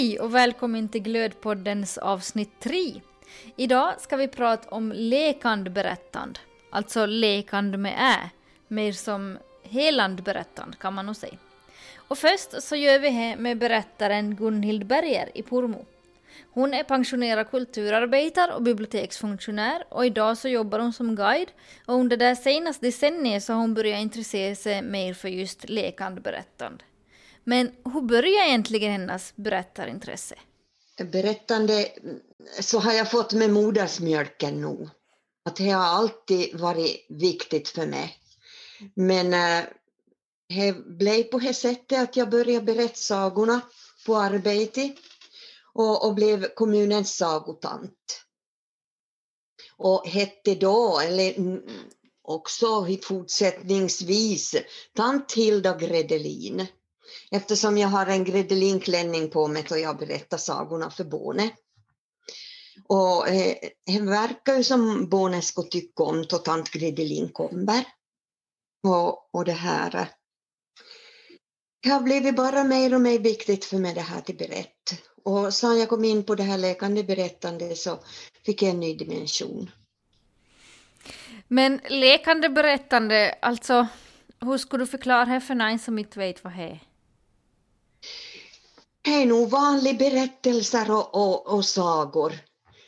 Hej och välkommen till Glödpoddens avsnitt 3. Idag ska vi prata om lekande berättande, alltså lekande med ä, mer som helande berättande kan man nog säga. Och först så gör vi det med berättaren Gunhild Berger i Pormo. Hon är pensionerad kulturarbetare och biblioteksfunktionär och idag så jobbar hon som guide och under det senaste decenniet så har hon börjat intressera sig mer för just lekande berättande. Men hur började egentligen hennes berättarintresse? Berättande så har jag fått med modersmjölken nog. Att det har alltid varit viktigt för mig. Men eh, det blev på det sättet att jag började berätta sagorna på arbetet och, och blev kommunens sagotant. Och hette då, eller mm, också fortsättningsvis, tant Hilda Gredelin. Eftersom jag har en gredelinklänning på mig och jag berättar sagorna för Bone. Och eh, det verkar ju som Bone skulle tycka om då tant Gredelin kommer. Och, och det här eh, det har blivit bara mer och mer viktigt för mig det här till berätt. Och sen jag kom in på det här lekande berättande så fick jag en ny dimension. Men lekande berättande, alltså hur skulle du förklara det för någon som inte vet vad det är? Det är nog vanliga berättelser och, och, och sagor.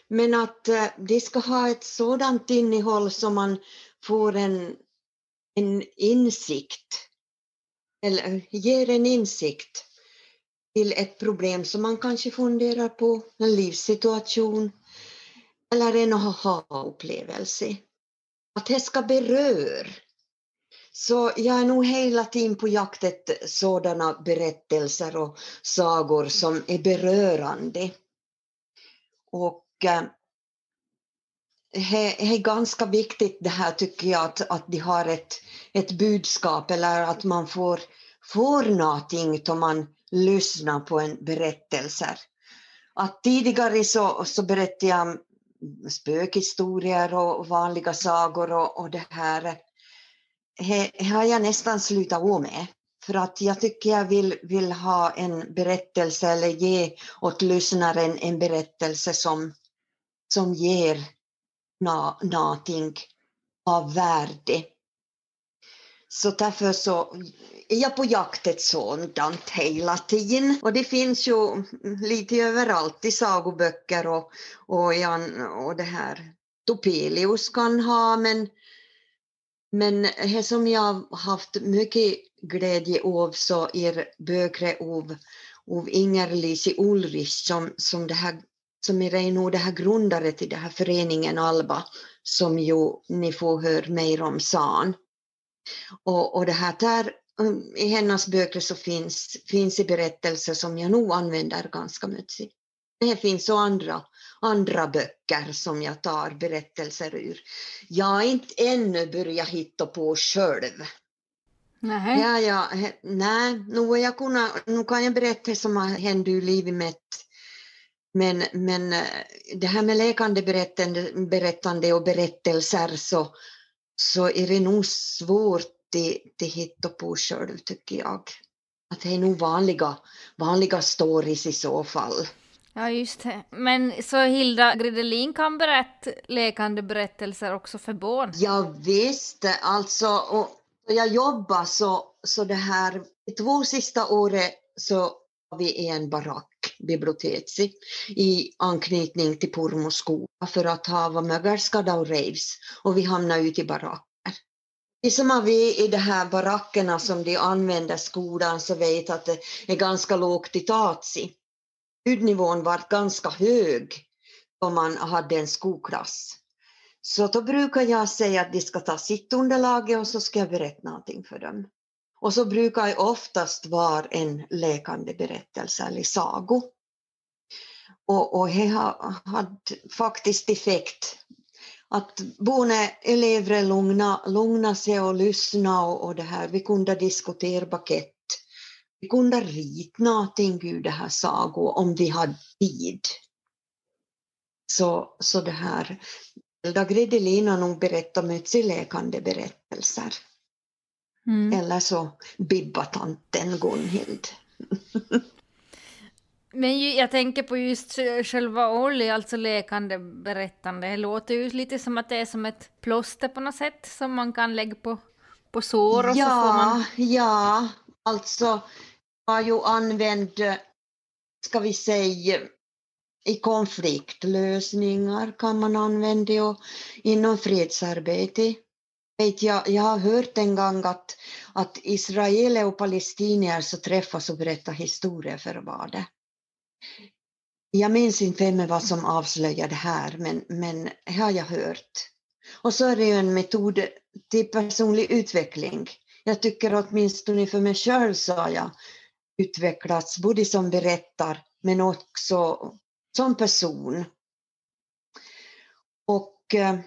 Men att uh, de ska ha ett sådant innehåll som man får en, en insikt, eller ger en insikt till ett problem som man kanske funderar på, en livssituation eller en aha-upplevelse. Att det ska beröra. Så jag är nog hela tiden på jakt efter sådana berättelser och sagor som är berörande. Och eh, det är ganska viktigt det här tycker jag att, att de har ett, ett budskap eller att man får, får någonting om man lyssnar på en berättelse. Att tidigare så, så berättade jag spökhistorier och vanliga sagor och, och det här he, har jag nästan slutat å med. För att jag tycker jag vill, vill ha en berättelse eller ge åt lyssnaren en berättelse som, som ger någonting av värde. Så därför så är jag på jakt ett sådant hela tiden. Och det finns ju lite överallt i sagoböcker och, och, och det här Topelius kan ha men, men det som jag haft mycket glädje av så är böcker av, av Inger-Lise Ulrich som, som det här som är nog det här grundare till den här föreningen Alba som ju ni får höra mer om sen. Och, och det här där, mm, i hennes böcker så finns, finns det berättelser som jag nog använder ganska mycket. Det finns och andra, andra böcker som jag tar berättelser ur. Jag har inte ännu börjat hitta på själv. Nej. Ja, ja, nej, nu, jag kunna, nu kan jag berätta som har hänt i livet mitt. Men, men eh, det här med lekande berättande, berättande och berättelser så, så är det nog svårt att hitta på själv tycker jag. Att det är nog vanliga, vanliga stories i så fall. Ja, just det. Men så Hilda Gredelin kan berätta lekande berättelser också för barn? Ja, visst, alltså, och jag jobbar så, så det här, två sista året så var vi i en barack, biblioteket, i anknytning till Pormo skola för att ha mögelskada och raves och vi hamnade ute i baracker. Vi som har vi i de här barackerna som de använder skolan så vet att det är ganska lågt i tatsi. Ljudnivån var ganska hög om man hade en skolklass. Så då brukar jag säga att de ska ta sitt underlag och så ska jag berätta någonting för dem. Och så brukar det oftast vara en läkande berättelse eller sago. Och, och det har haft faktiskt effekt att både elever lugna, lugna sig och lyssna och, och det här. Vi kunde diskutera paket vi kunde rita någonting ur det här sago om vi hade tid. Så, så det här, Hilda Gredelin har nog berättat mycket lekande berättelser. Mm. Eller så Bibbatanten Gunhild. Men ju, jag tänker på just själva Olli, alltså lekande berättande. Det låter ju lite som att det är som ett plåster på något sätt som man kan lägga på, på sår och ja, så får man... Ja, alltså har ju använt, ska vi säga, i konfliktlösningar kan man använda det och inom fredsarbete. Jag, jag har hört en gång att, att israeler och palestinier så träffas och berättar historier för varandra. Jag minns inte vem det var som avslöjade det här, men, men det har jag hört. Och så är det ju en metod till personlig utveckling. Jag tycker åtminstone för mig själv så har jag utvecklats både som berättar men också som person. Och eh,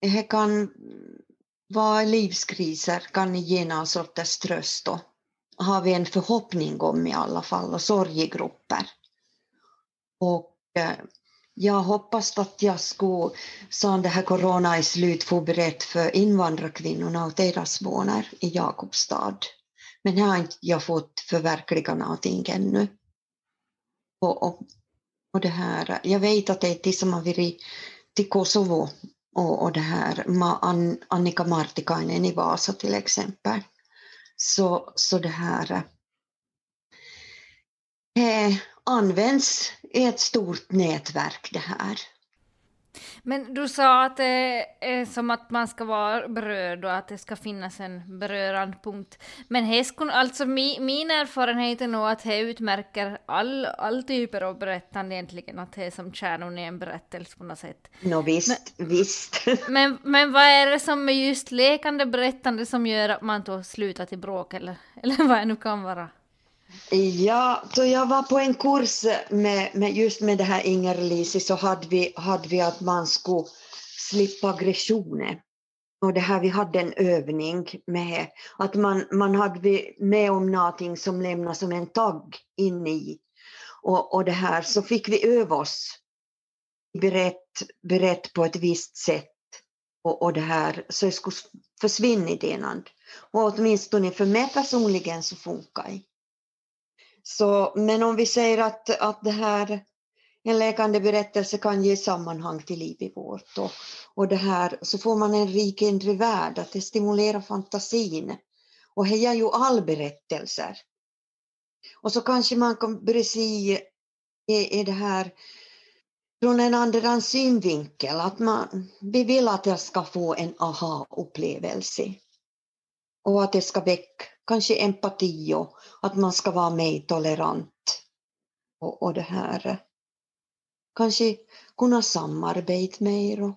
det kan vara livskriser, kan ge någon sorts tröst då. har vi en förhoppning om i alla fall och sorgegrupper. Och eh, jag hoppas att jag skulle, så det här corona är slut, få berätta för invandrarkvinnorna och deras barn i Jakobstad. Men här har inte jag fått förverkliga någonting ännu. Och, och, och det här, jag vet att det är de som har varit till Kosovo och, och det här, Annika Martikainen i Vasa till exempel. Så, så det här eh, används i ett stort nätverk det här. Men du sa att det är som att man ska vara berörd och att det ska finnas en berörande punkt. Men häskon, alltså mi, min erfarenhet är nog att det utmärker all, all typer av berättande egentligen, att det är som kärnan i en berättelse på något sätt. Nå visst, men, visst. men, men vad är det som är just lekande berättande som gör att man då slutar till bråk eller, eller vad det nu kan vara? Ja, då jag var på en kurs med, med just med det här Inger-Lisi så hade vi, hade vi att man skulle slippa aggressioner. Och det här, vi hade en övning med att man, man hade med om någonting som lämnar som en tagg in i. Och, och det här så fick vi öva oss berätt, berätt på ett visst sätt. Och, och det här, så det skulle försvinna i det. Och åtminstone för mig personligen så funkar det. Så, men om vi säger att, att det här, en läkande berättelse kan ge sammanhang till liv i vårt och, och det här, så får man en rik inre värld, att det stimulerar fantasin. Och det är ju all berättelser. Och så kanske man kan börja se i, i det här från en annan synvinkel, att man, vi vill att jag ska få en aha-upplevelse. Och att det ska väcka kanske empati och att man ska vara mer tolerant. Och, och det här kanske kunna samarbeta mer. Och,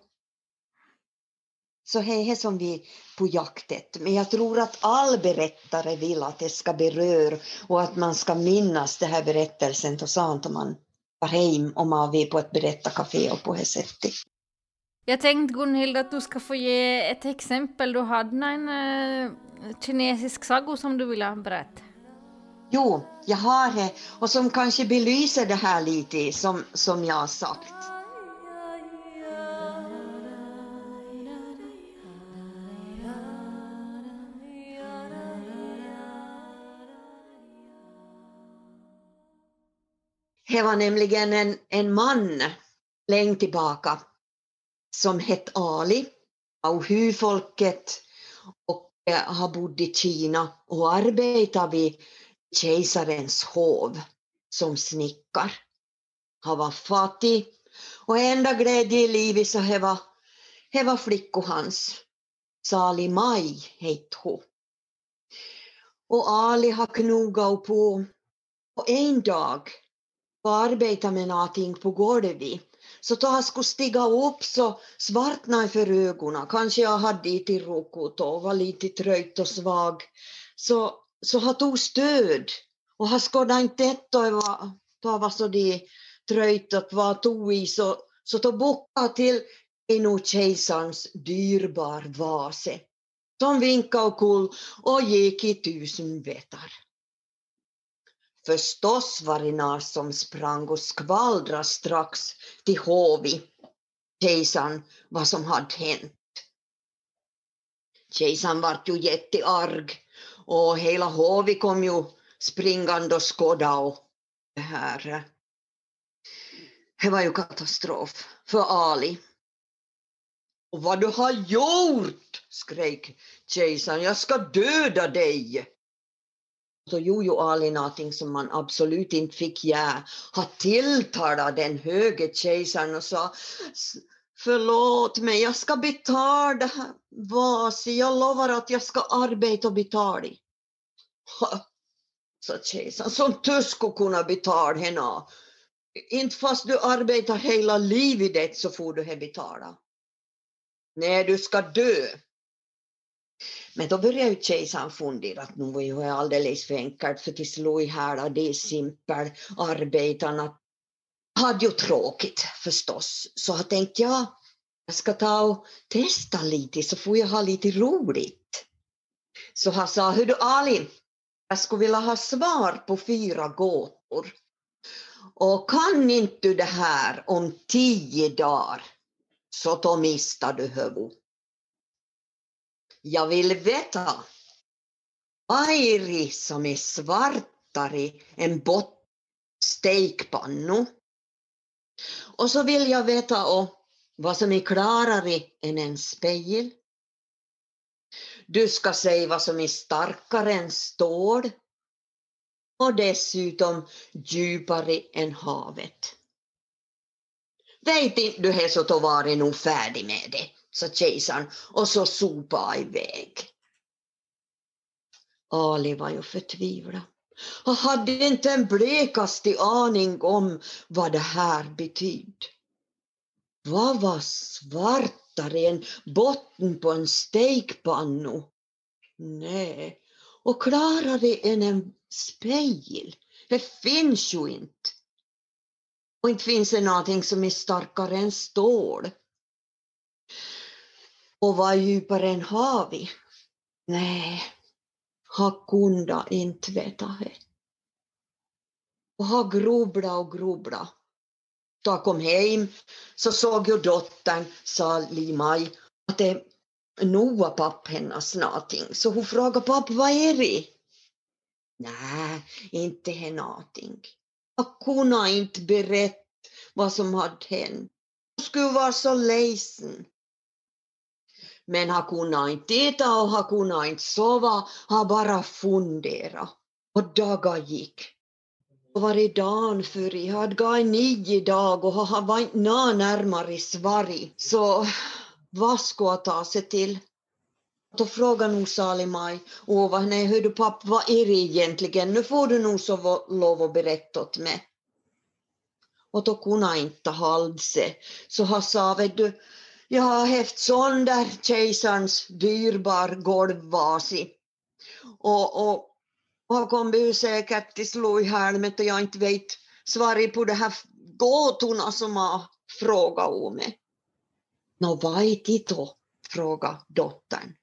så det är det som vi är på jakt efter. Men jag tror att all berättare vill att det ska beröra och att man ska minnas den här berättelsen och sånt om man var hem om man är på ett berättarkafé och på det sättet. Jag tänkte Gunhild att du ska få ge ett exempel. Du hade en äh, kinesisk sago som du ville berätta. Jo, jag har det och som kanske belyser det här lite som, som jag har sagt. Det var nämligen en, en man länge tillbaka som hette Ali, Auhu-folket och eh, har bott i Kina och arbetat vid kejsarens hov som snickar. Han var fattig och enda glädje i livet så det var, det var flickor hans. Sali Maj hette hon. Och Ali har knogat på och en dag var arbeta med någonting på golvet så då han skulle stiga upp så svartnade för ögonen. Kanske jag hade i till rokot och var lite trött och svag. Så, så han tog stöd och han skådade inte ett och var, då var så de trött att vad tog i så, så då bockade till en kejsarens dyrbar vase som vinkade och kull och gick i tusen vetar. Förstås var det när som sprang och skvallrade strax till hovi, kejsaren, vad som hade hänt. Kejsaren vart ju jättearg och hela hovi kom ju springande och skådade och det här, det var ju katastrof för Ali. Och vad du har gjort, skrek kejsaren, jag ska döda dig. Så gjorde ju Ali någonting som man absolut inte fick göra. Han tilltalade den höge kejsaren och sa Förlåt mig, jag ska betala det här Vasi, jag lovar att jag ska arbeta och betala. Sa kejsaren, som du skulle kunna betala henne. Inte fast du arbetar hela livet så får du det betala. Nej, du ska dö. Men då började ju kejsaren fundera att nu var ju alldeles för enkelt för till slå ihjäl det simpel arbetarna hade ju tråkigt förstås. Så jag tänkte jag, jag ska ta och testa lite så får jag ha lite roligt. Så han sa, hör du Ali, jag skulle vilja ha svar på fyra gåtor. Och kan inte du det här om tio dagar så då mistar du huvudet. Jag vill veta, Airi som är svartare än bottenstekpannu. Och så vill jag veta och vad som är klarare än en spegel. Du ska säga vad som är starkare än stål och dessutom djupare än havet. Vet inte du det så då var det nog färdig med det, sa kejsaren och så sopa iväg. Ali var ju förtvivlad. Han hade inte en blekaste aning om vad det här betydde. Vad var svartare än botten på en stekpanna? Nej, och klarare än en spegel. Det finns ju inte. Och inte finns det någonting som är starkare än stål. Och vad djupare än havet? Nej, han kunde inte veta det. Och han grubblade och grubblade. Då jag kom hem så såg ju dottern, sa Limaj, att det nog var papp hennes någonting. Så hon frågade papp, vad är det? Nej, inte det någonting. Jag kunde inte berätta vad som hade hänt. Hon skulle vara så ledsen. Men han kunde inte äta och han kunde inte sova, han bara funderade. Och dagar gick. Och varje dag för jag hade gått nio dagar och han var inte närmare Sverige. Så vad skulle jag ta sig till? Då frågade nog Sali-Maj, Ova, nej hör du papp, vad är det egentligen? Nu får du nog så lov att berätta åt mig. Och då kunde han inte hålla sig. Så han sa, vet du, jag har haft sönder kejsarens dyrbar golvvasi. Och, och, och kommer säkert till slå i helmet och jag inte vet svaret på de här gåtorna som har frågat om mig. Nå, vad är det då? frågade dottern.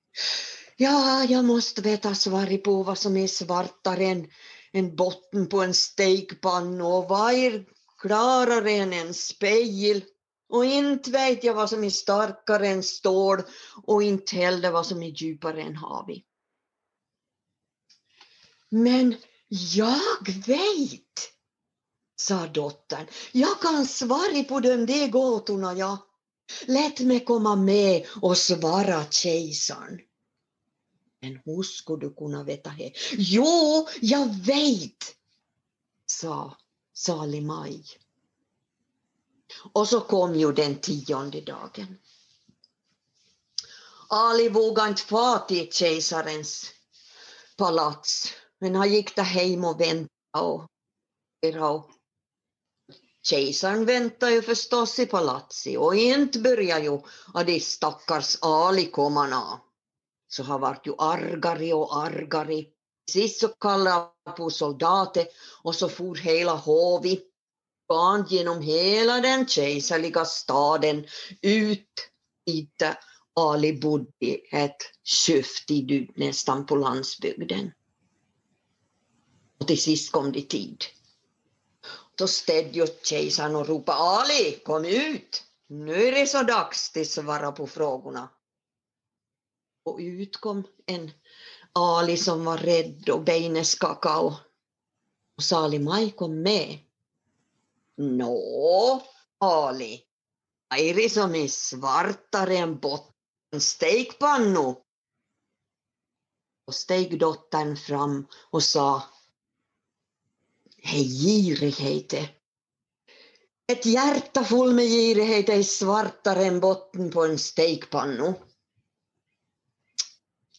Ja, jag måste veta svaret på vad som är svartare än en botten på en stekpanna och vad är klarare än en spegel och inte vet jag vad som är starkare än stål och inte heller vad som är djupare än havet. Men jag vet, sa dottern. Jag kan svara på de där gåtorna, ja. Lät mig komma med och svara kejsaren. Men hur skulle du kunna veta det? Jo, jag vet, sa Salig Maj. Och så kom ju den tionde dagen. Ali vågade inte fara till kejsarens palats, men han gick där hem och väntade och, och Kejsaren väntade ju förstås i palatset och inte började ju att de stackars Ali komma. Så han vart ju argare och argare. Sist så kallade han på soldater och så for hela hovet barn genom hela den kejserliga staden ut dit Ali bodde ett köftigt ut nästan på landsbygden. Och till sist kom det tid. Då städde ju kejsaren och ropade Ali, kom ut! Nu är det så dags att svara på frågorna. Och ut kom en Ali som var rädd och benen skakade Och Sali-Maj kom med. Nå, Ali, Airi som är svartare än botten stekpannu. Och steg dottern fram och sa Hej girighet. Ett hjärta full med girighet är svartare än botten på en stekpannu.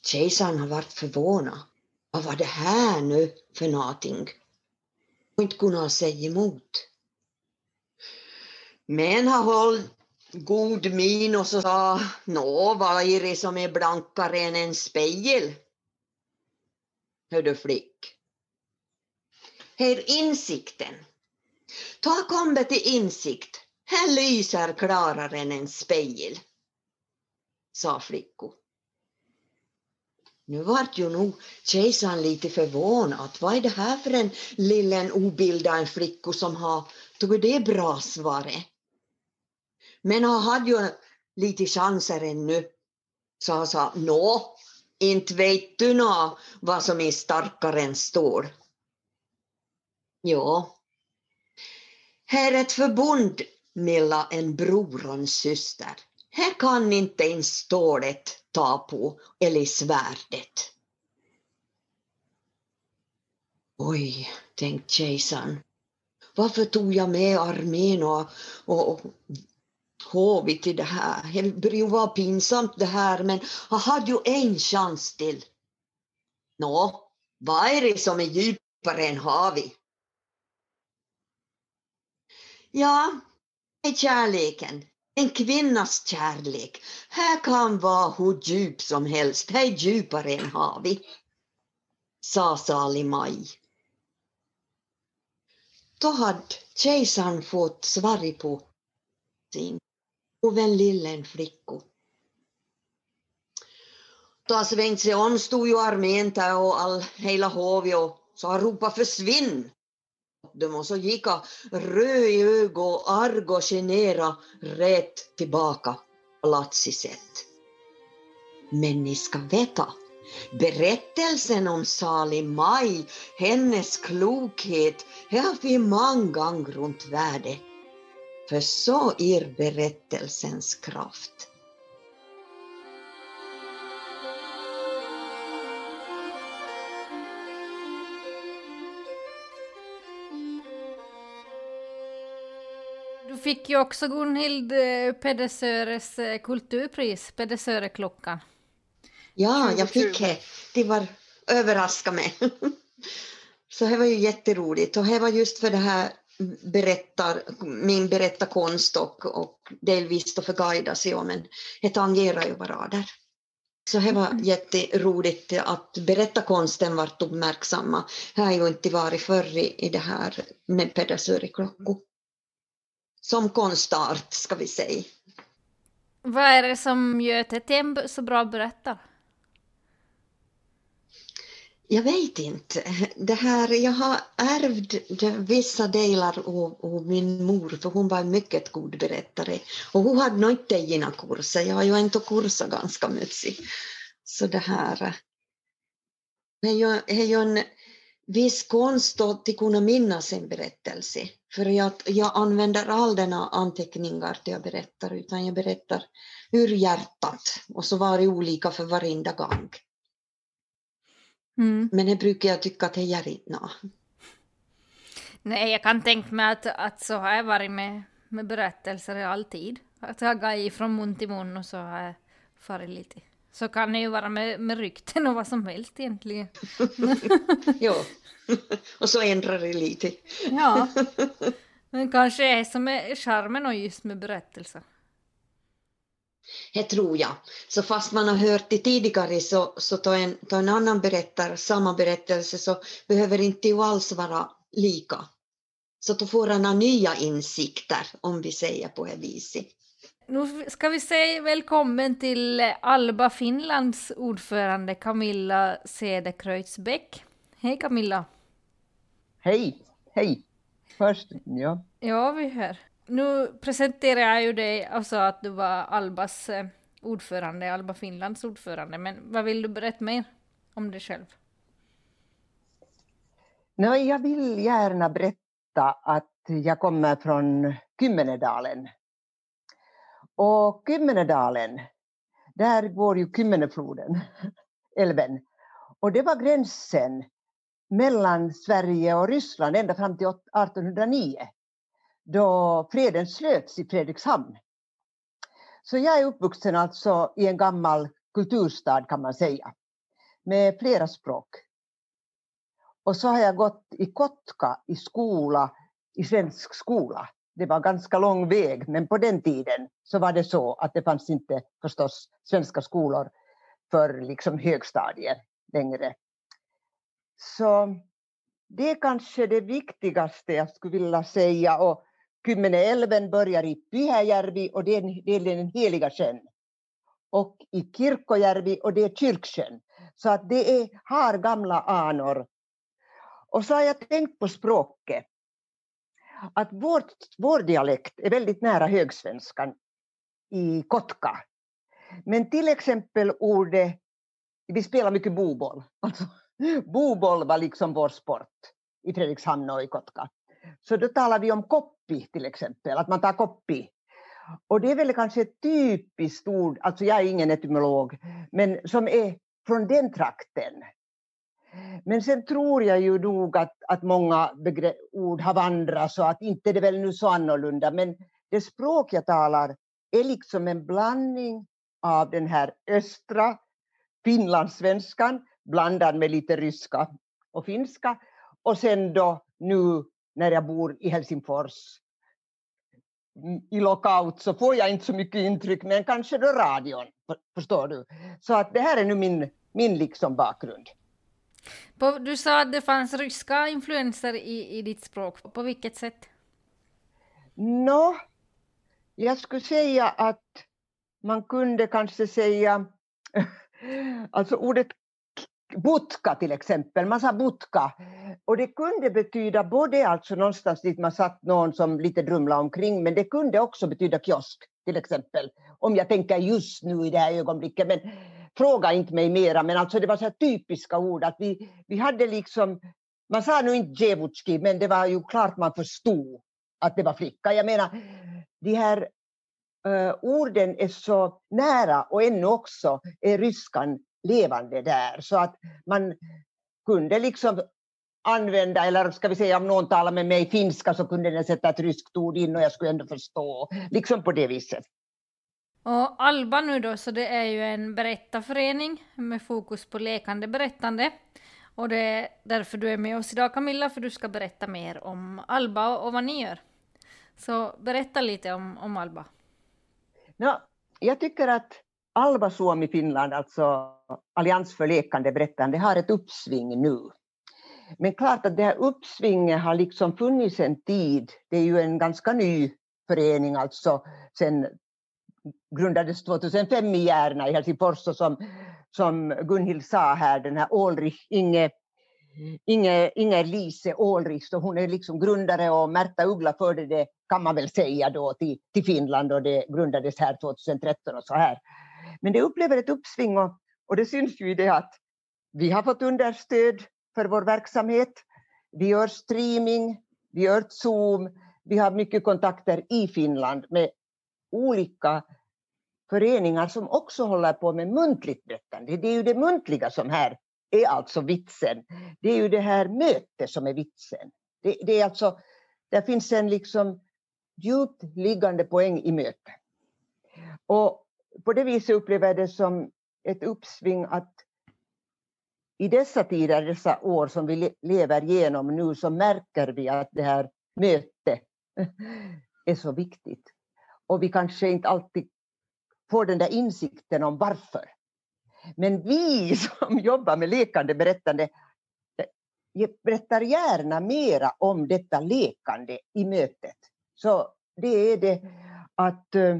Kejsaren har varit förvånad. Vad var det här nu för någonting? Och inte kunnat säga emot. Men han höll god min och så sa Nå, vad är det som är blankare än en spegel? Hör du flick. Här insikten. Ta kombe till insikt. Här lyser klarare än en spegel, sa flickor. Nu vart ju nog kejsaren lite förvånad. Vad är det här för en liten obildad flicka som har tagit det bra svaret? Men han hade ju lite chanser ännu. Så han sa, nå, inte vet du nå vad som är starkare än stål. Ja, här är ett förbund mellan en bror och en syster. Här kan inte ens stålet ta på, eller svärdet. Oj, tänkte kejsaren. Varför tog jag med armén och, och, och påvigt till det här? Det borde vara pinsamt det här, men han hade ju en chans till. Nå, vad är det som är djupare än havet? Ja, det är kärleken. En kvinnas kärlek. Här kan vara hur djup som helst. Det är djupare än havet. Sa Salimaj. Då hade kejsaren fått svar på sin och den lillen flicka. Då har svängt sig om stod ju armén där och all, hela hovet och så han ropade försvinn dem och så gick han röd i ögon och arg och generad rätt tillbaka palatset. Men ni ska veta, berättelsen om Sali Maj, hennes klokhet, har vi många gånger runt världen. För så är berättelsens kraft. Du fick ju också Gunhild eh, Pedersöres eh, kulturpris, Pedersöreklockan. Ja, jag fick det. Det var överraskade mig. Så det var ju jätteroligt och det var just för det här berättar, min berättarkonst och, och delvis då för guidas, ja, men det tangerar ju varandra. Så det var mm. jätteroligt att berättarkonsten vart uppmärksamma. Det har ju inte varit förr i, det här med Pedersöreklockor som konstart, ska vi säga. Vad är det som gör en så bra berättare? Jag vet inte. Det här, jag har ärvt vissa delar av, min mor, för hon var en mycket god berättare. Och hon hade nog inte egna kurser. Jag har ju inte kursat ganska mycket. Så det här... Det är ju, det är ju en viss konst att kunna minnas en berättelse. För jag, jag använder all denna anteckningar till jag berättar, utan jag berättar ur hjärtat. Och så var det olika för varenda gång. Mm. Men det brukar jag tycka att det gör inte Nej, jag kan tänka mig att, att så har jag varit med, med berättelser alltid. Att jag har gått från mun till mun och så har jag farit lite. Så kan det ju vara med, med rykten och vad som helst egentligen. jo, och så ändrar det lite. ja, men kanske är som är charmen och just med berättelser. Det tror jag. Så fast man har hört det tidigare så, så tar en, ta en annan berättar samma berättelse så behöver inte ju alls vara lika. Så då får han nya insikter om vi säger på det viset. Nu ska vi säga välkommen till Alba Finlands ordförande Camilla Cederkreutzbäck. Hej Camilla! Hej! Hej! Först, ja. Ja, vi hör. Nu presenterar jag ju dig och sa att du var Albas eh, ordförande, Alba Finlands ordförande, men vad vill du berätta mer om dig själv? No, jag vill gärna berätta att jag kommer från Kymmenedalen. Och Kymmenedalen, där går ju Kymmenefloden, älven. Och det var gränsen mellan Sverige och Ryssland ända fram till 1809 då freden slöts i Fredrikshamn. Så jag är uppvuxen alltså i en gammal kulturstad kan man säga, med flera språk. Och så har jag gått i Kotka i skola, i svensk skola. Det var ganska lång väg, men på den tiden så var det så att det fanns inte förstås svenska skolor för liksom högstadier längre. Så det är kanske det viktigaste jag skulle vilja säga. Och Kymmeneälven börjar i Pyhäjärvi och det är, det är den heliga sjön. Och i Kirkkojärvi och det är kyrksjön. Så att det är, har gamla anor. Och så har jag tänkt på språket. Att vårt, vår dialekt är väldigt nära högsvenskan i Kotka. Men till exempel ordet, vi spelar mycket boboll. Alltså, boboll var liksom vår sport i Fredrikshamn och i Kotka. Så då talar vi om koppi till exempel, att man tar koppi. Och det är väl kanske ett typiskt ord, alltså jag är ingen etymolog, men som är från den trakten. Men sen tror jag ju nog att, att många ord har vandrat så att inte det är väl nu så annorlunda. Men det språk jag talar är liksom en blandning av den här östra finlandssvenskan blandad med lite ryska och finska. Och sen då nu när jag bor i Helsingfors i lockout så får jag inte så mycket intryck, men kanske då radion, förstår du. Så att det här är nu min, min liksom bakgrund. På, du sa att det fanns ryska influenser i, i ditt språk. På vilket sätt? Nå, jag skulle säga att man kunde kanske säga, alltså ordet butka till exempel, man sa butka. Och det kunde betyda både alltså någonstans dit man satt någon som lite drumlade omkring, men det kunde också betyda kiosk till exempel. Om jag tänker just nu i det här ögonblicket, men fråga inte mig mera, men alltså det var så typiska ord att vi, vi hade liksom, man sa nu inte djevutski, men det var ju klart man förstod att det var flicka. Jag menar, de här uh, orden är så nära och ännu också är ryskan levande där. Så att man kunde liksom använda, eller ska vi säga om någon talar med mig finska så kunde den sätta ett ryskt ord in och jag skulle ändå förstå. Liksom på det viset. Och Alba nu då, så det är ju en berättarförening med fokus på lekande berättande. Och det är därför du är med oss idag Camilla, för du ska berätta mer om Alba och vad ni gör. Så berätta lite om, om Alba. Ja, jag tycker att Alba Suomi Finland, alltså Allians för lekande berättande, har ett uppsving nu. Men klart att det här uppsvinget har liksom funnits en tid. Det är ju en ganska ny förening, alltså sen grundades 2005 i Järna i Helsingfors och som, som Gunhild sa här, den här Ålrich, Inge, Inge, Inger Lise Ålrich, så hon är liksom grundare och Märta Uggla förde det, kan man väl säga då, till, till Finland och det grundades här 2013 och så här. Men det upplever ett uppsving och, och det syns ju i det att vi har fått understöd för vår verksamhet. Vi gör streaming, vi gör Zoom, vi har mycket kontakter i Finland med olika föreningar som också håller på med muntligt berättande. Det är ju det muntliga som här är alltså vitsen. Det är ju det här mötet som är vitsen. Det, det är alltså, där finns en liksom djupt liggande poäng i mötet. Och på det viset upplever jag det som ett uppsving att i dessa tider, dessa år som vi lever igenom nu, så märker vi att det här mötet är så viktigt. Och vi kanske inte alltid får den där insikten om varför. Men vi som jobbar med lekande berättande eh, berättar gärna mera om detta lekande i mötet. Så det är det att eh,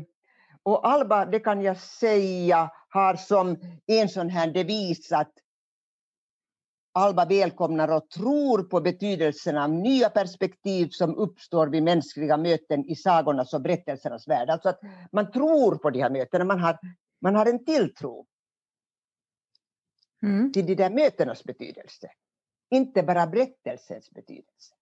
och Alba, det kan jag säga, har som en sån här devis att Alba välkomnar och tror på betydelsen av nya perspektiv som uppstår vid mänskliga möten i sagornas och berättelsernas värld. Alltså att man tror på de här mötena, man har, man har en tilltro mm. till de där mötenas betydelse. inte bara berättelsens betydelse.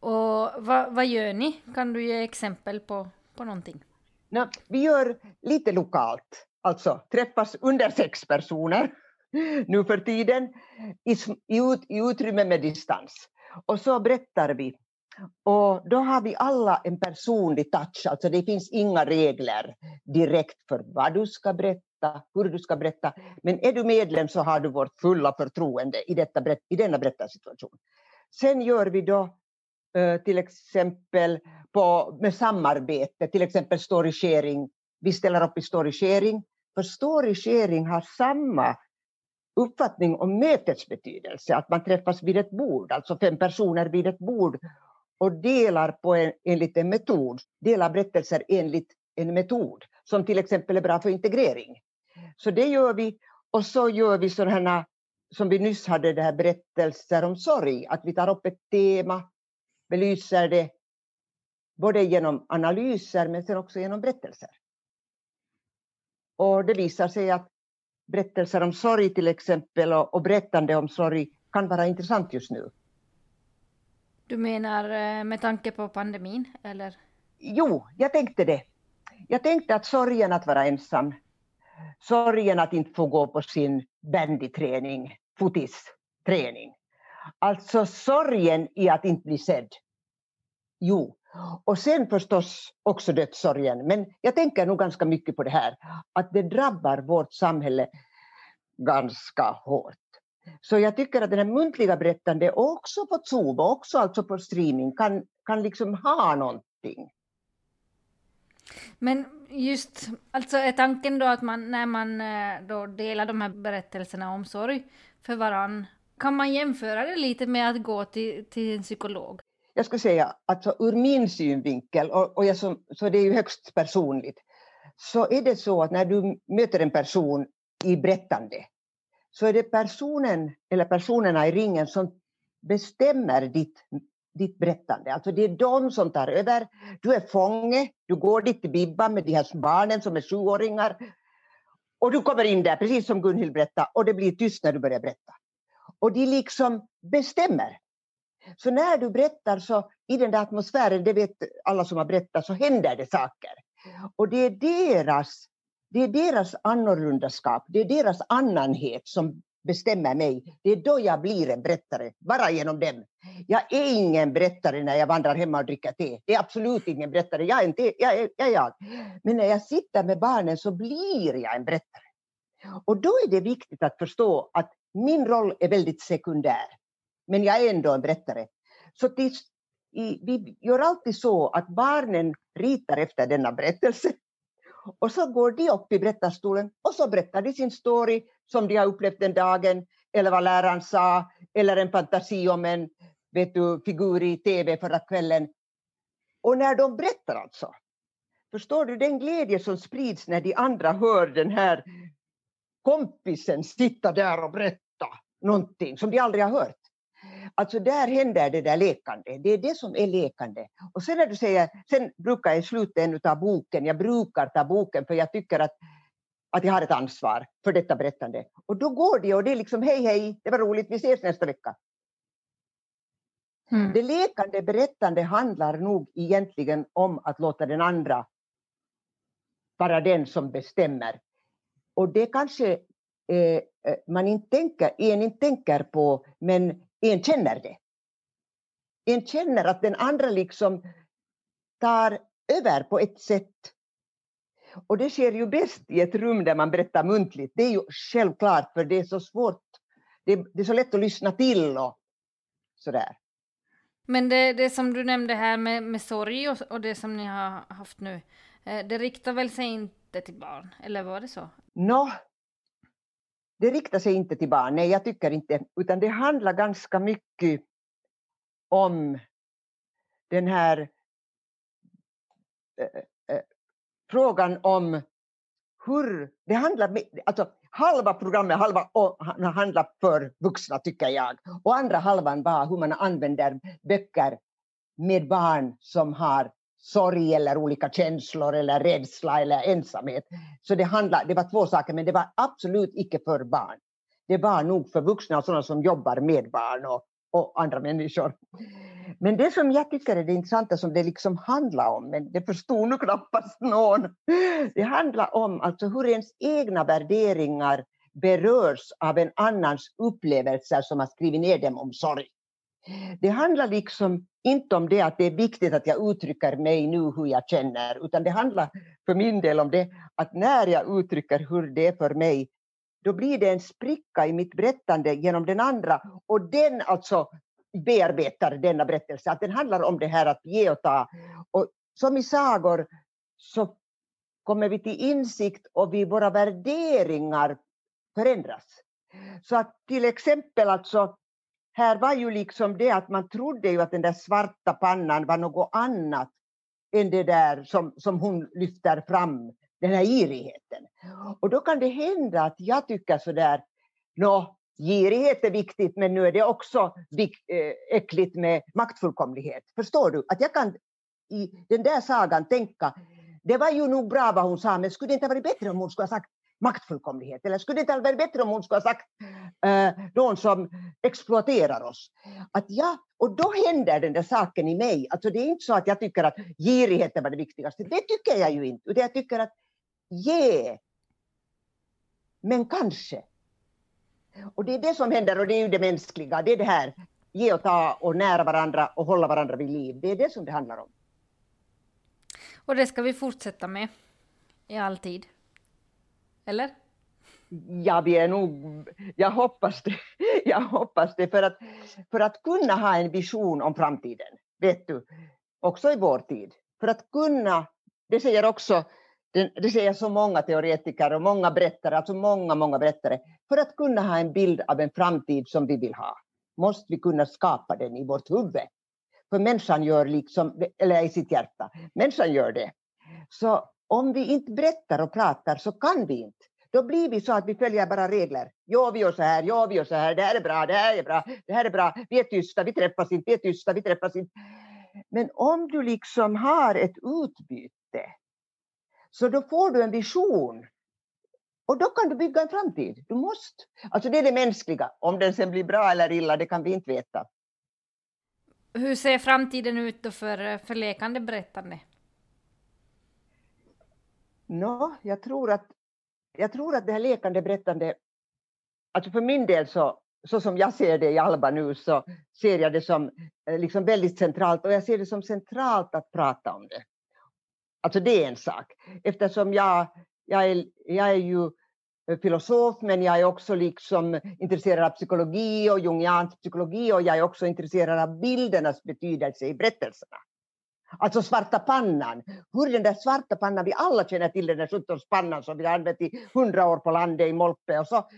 Och vad, vad gör ni? Kan du ge exempel på, på någonting? No, vi gör lite lokalt, alltså träffas under sex personer nu för tiden i, i, i utrymme med distans. Och så berättar vi. Och då har vi alla en personlig touch, alltså det finns inga regler direkt för vad du ska berätta, hur du ska berätta. Men är du medlem så har du vårt fulla förtroende i, detta, i denna berättarsituation. Sen gör vi då till exempel på, med samarbete, till exempel story sharing. Vi ställer upp i story sharing, för story sharing har samma uppfattning om mötets betydelse, att man träffas vid ett bord, alltså fem personer vid ett bord och delar på en, enligt en metod, delar berättelser enligt en metod som till exempel är bra för integrering. Så det gör vi och så gör vi sådana som vi nyss hade, det här berättelser om sorg, att vi tar upp ett tema, belyser det både genom analyser men sen också genom berättelser. Och det visar sig att berättelser om sorg till exempel och, och berättande om sorg kan vara intressant just nu. Du menar eh, med tanke på pandemin, eller? Jo, jag tänkte det. Jag tänkte att sorgen att vara ensam, sorgen att inte få gå på sin bandyträning, fotisträning. Alltså sorgen i att inte bli sedd. Jo, och sen förstås också dödssorgen. Men jag tänker nog ganska mycket på det här, att det drabbar vårt samhälle ganska hårt. Så jag tycker att det här muntliga berättandet också på Zoom, också alltså på streaming, kan, kan liksom ha någonting. Men just, alltså är tanken då att man när man eh, då delar de här berättelserna om sorg för varann, kan man jämföra det lite med att gå till, till en psykolog? Jag skulle säga, alltså ur min synvinkel, och, och jag som, så det är ju högst personligt, så är det så att när du möter en person i berättande, så är det personen eller personerna i ringen som bestämmer ditt, ditt berättande. Alltså det är de som tar över. Du är fånge, du går dit till Bibba med de här barnen som är sjuåringar. Och du kommer in där, precis som Gunhild berättade, och det blir tyst när du börjar berätta. Och de liksom bestämmer. Så när du berättar så i den där atmosfären, det vet alla som har berättat, så händer det saker. Och det är deras det är deras annorlundaskap, det är deras annanhet som bestämmer mig. Det är då jag blir en berättare, bara genom dem. Jag är ingen berättare när jag vandrar hemma och dricker te. Det är absolut ingen berättare, jag är, inte, jag, är, jag, är jag. Men när jag sitter med barnen så blir jag en berättare. Och då är det viktigt att förstå att min roll är väldigt sekundär. Men jag är ändå en berättare. Så tills, i, vi gör alltid så att barnen ritar efter denna berättelse och så går de upp i berättarstolen och så berättar de sin story som de har upplevt den dagen, eller vad läraren sa, eller en fantasi om en vet du, figur i tv förra kvällen. Och när de berättar alltså, förstår du den glädje som sprids när de andra hör den här kompisen sitta där och berätta någonting som de aldrig har hört. Alltså där händer det där lekande, det är det som är lekande. Och sen när du säger, sen brukar jag i slutet av boken, jag brukar ta boken för jag tycker att, att jag har ett ansvar för detta berättande. Och då går det och det är liksom hej hej, det var roligt, vi ses nästa vecka. Mm. Det lekande berättande handlar nog egentligen om att låta den andra vara den som bestämmer. Och det kanske man inte tänker, en inte tänker på, men en känner det. En känner att den andra liksom tar över på ett sätt. Och det sker ju bäst i ett rum där man berättar muntligt. Det är ju självklart, för det är så svårt. Det är, det är så lätt att lyssna till och sådär. Men det, det som du nämnde här med, med sorg och, och det som ni har haft nu, eh, det riktar väl sig inte till barn, eller var det så? Nå, no, det riktar sig inte till barn, nej jag tycker inte, utan det handlar ganska mycket om den här äh, äh, frågan om hur, det handlar, alltså halva programmet halva, handlar för vuxna tycker jag, och andra halvan var hur man använder böcker med barn som har sorg eller olika känslor eller rädsla eller ensamhet. Så det, handlade, det var två saker, men det var absolut icke för barn. det var nog för vuxna och sådana som jobbar med barn och, och andra människor. Men det som jag tycker är det intressanta som det liksom handlar om, men det förstod nog knappast någon, det handlar om alltså hur ens egna värderingar berörs av en annans upplevelser som har skrivit ner dem om sorg. Det handlar liksom inte om det att det är viktigt att jag uttrycker mig nu hur jag känner, utan det handlar för min del om det att när jag uttrycker hur det är för mig, då blir det en spricka i mitt berättande genom den andra och den alltså bearbetar denna berättelse. Att den handlar om det här att ge och ta. Och som i sagor så kommer vi till insikt och vi, våra värderingar förändras. Så att till exempel alltså, här var ju liksom det att man trodde ju att den där svarta pannan var något annat än det där som, som hon lyfter fram, den här girigheten. Och då kan det hända att jag tycker sådär, nå, girighet är viktigt men nu är det också eh, äckligt med maktfullkomlighet. Förstår du? Att jag kan i den där sagan tänka, det var ju nog bra vad hon sa men skulle det inte varit bättre om hon skulle ha sagt maktfullkomlighet? Eller skulle det inte ha varit bättre om hon skulle ha sagt eh, någon som exploaterar oss? Att ja, och då händer den där saken i mig. Alltså det är inte så att jag tycker att girigheten var det viktigaste. Det tycker jag ju inte. Utan jag tycker att ge, men kanske. Och det är det som händer och det är ju det mänskliga. Det är det här, ge och ta och nära varandra och hålla varandra vid liv. Det är det som det handlar om. Och det ska vi fortsätta med i all tid. Eller? Ja, vi är nog, jag hoppas det. Jag hoppas det för att, för att kunna ha en vision om framtiden, vet du, också i vår tid. För att kunna, det säger också det säger så många teoretiker och många berättare, alltså många, många berättare. För att kunna ha en bild av en framtid som vi vill ha måste vi kunna skapa den i vårt huvud. För människan gör liksom, eller i sitt hjärta, människan gör det. Så om vi inte berättar och pratar så kan vi inte. Då blir vi så att vi följer bara regler. Ja, vi gör så här, ja, vi gör så här, det här är bra, det här är bra, det här är bra, vi är tysta, vi träffas inte, vi är tysta, vi träffas inte. Men om du liksom har ett utbyte, så då får du en vision. Och då kan du bygga en framtid. Du måste. Alltså det är det mänskliga. Om den sen blir bra eller illa, det kan vi inte veta. Hur ser framtiden ut då för, för lekande berättande? Nå, jag tror att, jag tror att det här lekande berättande, alltså för min del så, så som jag ser det i Alba nu så ser jag det som eh, liksom väldigt centralt och jag ser det som centralt att prata om det. Alltså det är en sak. Eftersom jag, jag, är, jag är ju eh, filosof men jag är också liksom intresserad av psykologi och jungiansk psykologi och jag är också intresserad av bildernas betydelse i berättelserna. Alltså svarta pannan, hur den där svarta pannan, vi alla känner till den där 17 pannan som vi har använt i hundra år på landet i Molpe och så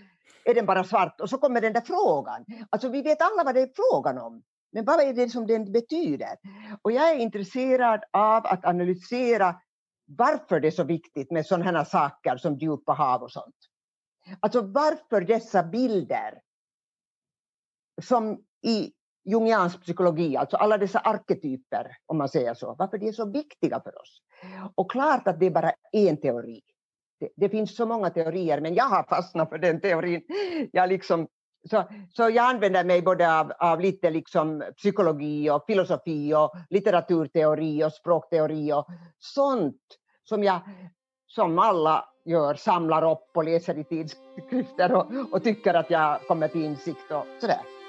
är den bara svart och så kommer den där frågan. Alltså vi vet alla vad det är frågan om. Men vad är det som den betyder? Och jag är intresserad av att analysera varför det är så viktigt med sådana här saker som djupa hav och sånt. Alltså varför dessa bilder som i jungiansk psykologi, alltså alla dessa arketyper, om man säger så, varför de är så viktiga för oss. Och klart att det är bara en teori. Det, det finns så många teorier, men jag har fastnat för den teorin. Jag liksom så, så jag använder mig både av, av lite liksom psykologi och filosofi och litteraturteori och språkteori och sånt som jag, som alla gör, samlar upp och läser i tidskrifter och, och tycker att jag kommer till insikt och sådär.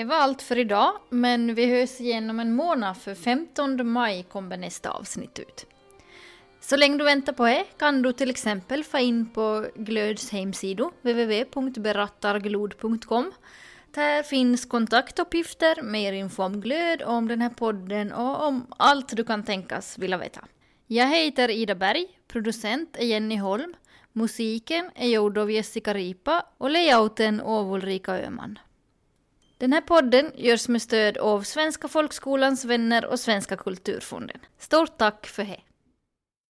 Det var allt för idag, men vi hörs igen om en månad för 15 maj kommer nästa avsnitt ut. Så länge du väntar på det kan du till exempel få in på Glöds hemsida www.berattarglod.com. Där finns kontaktuppgifter, mer info om Glöd, om den här podden och om allt du kan tänkas vilja veta. Jag heter Ida Berg, producent är Jenny Holm, musiken är gjord av Jessica Ripa och layouten av Ulrika Öhman. Den här podden görs med stöd av Svenska folkskolans vänner och Svenska kulturfonden. Stort tack för det!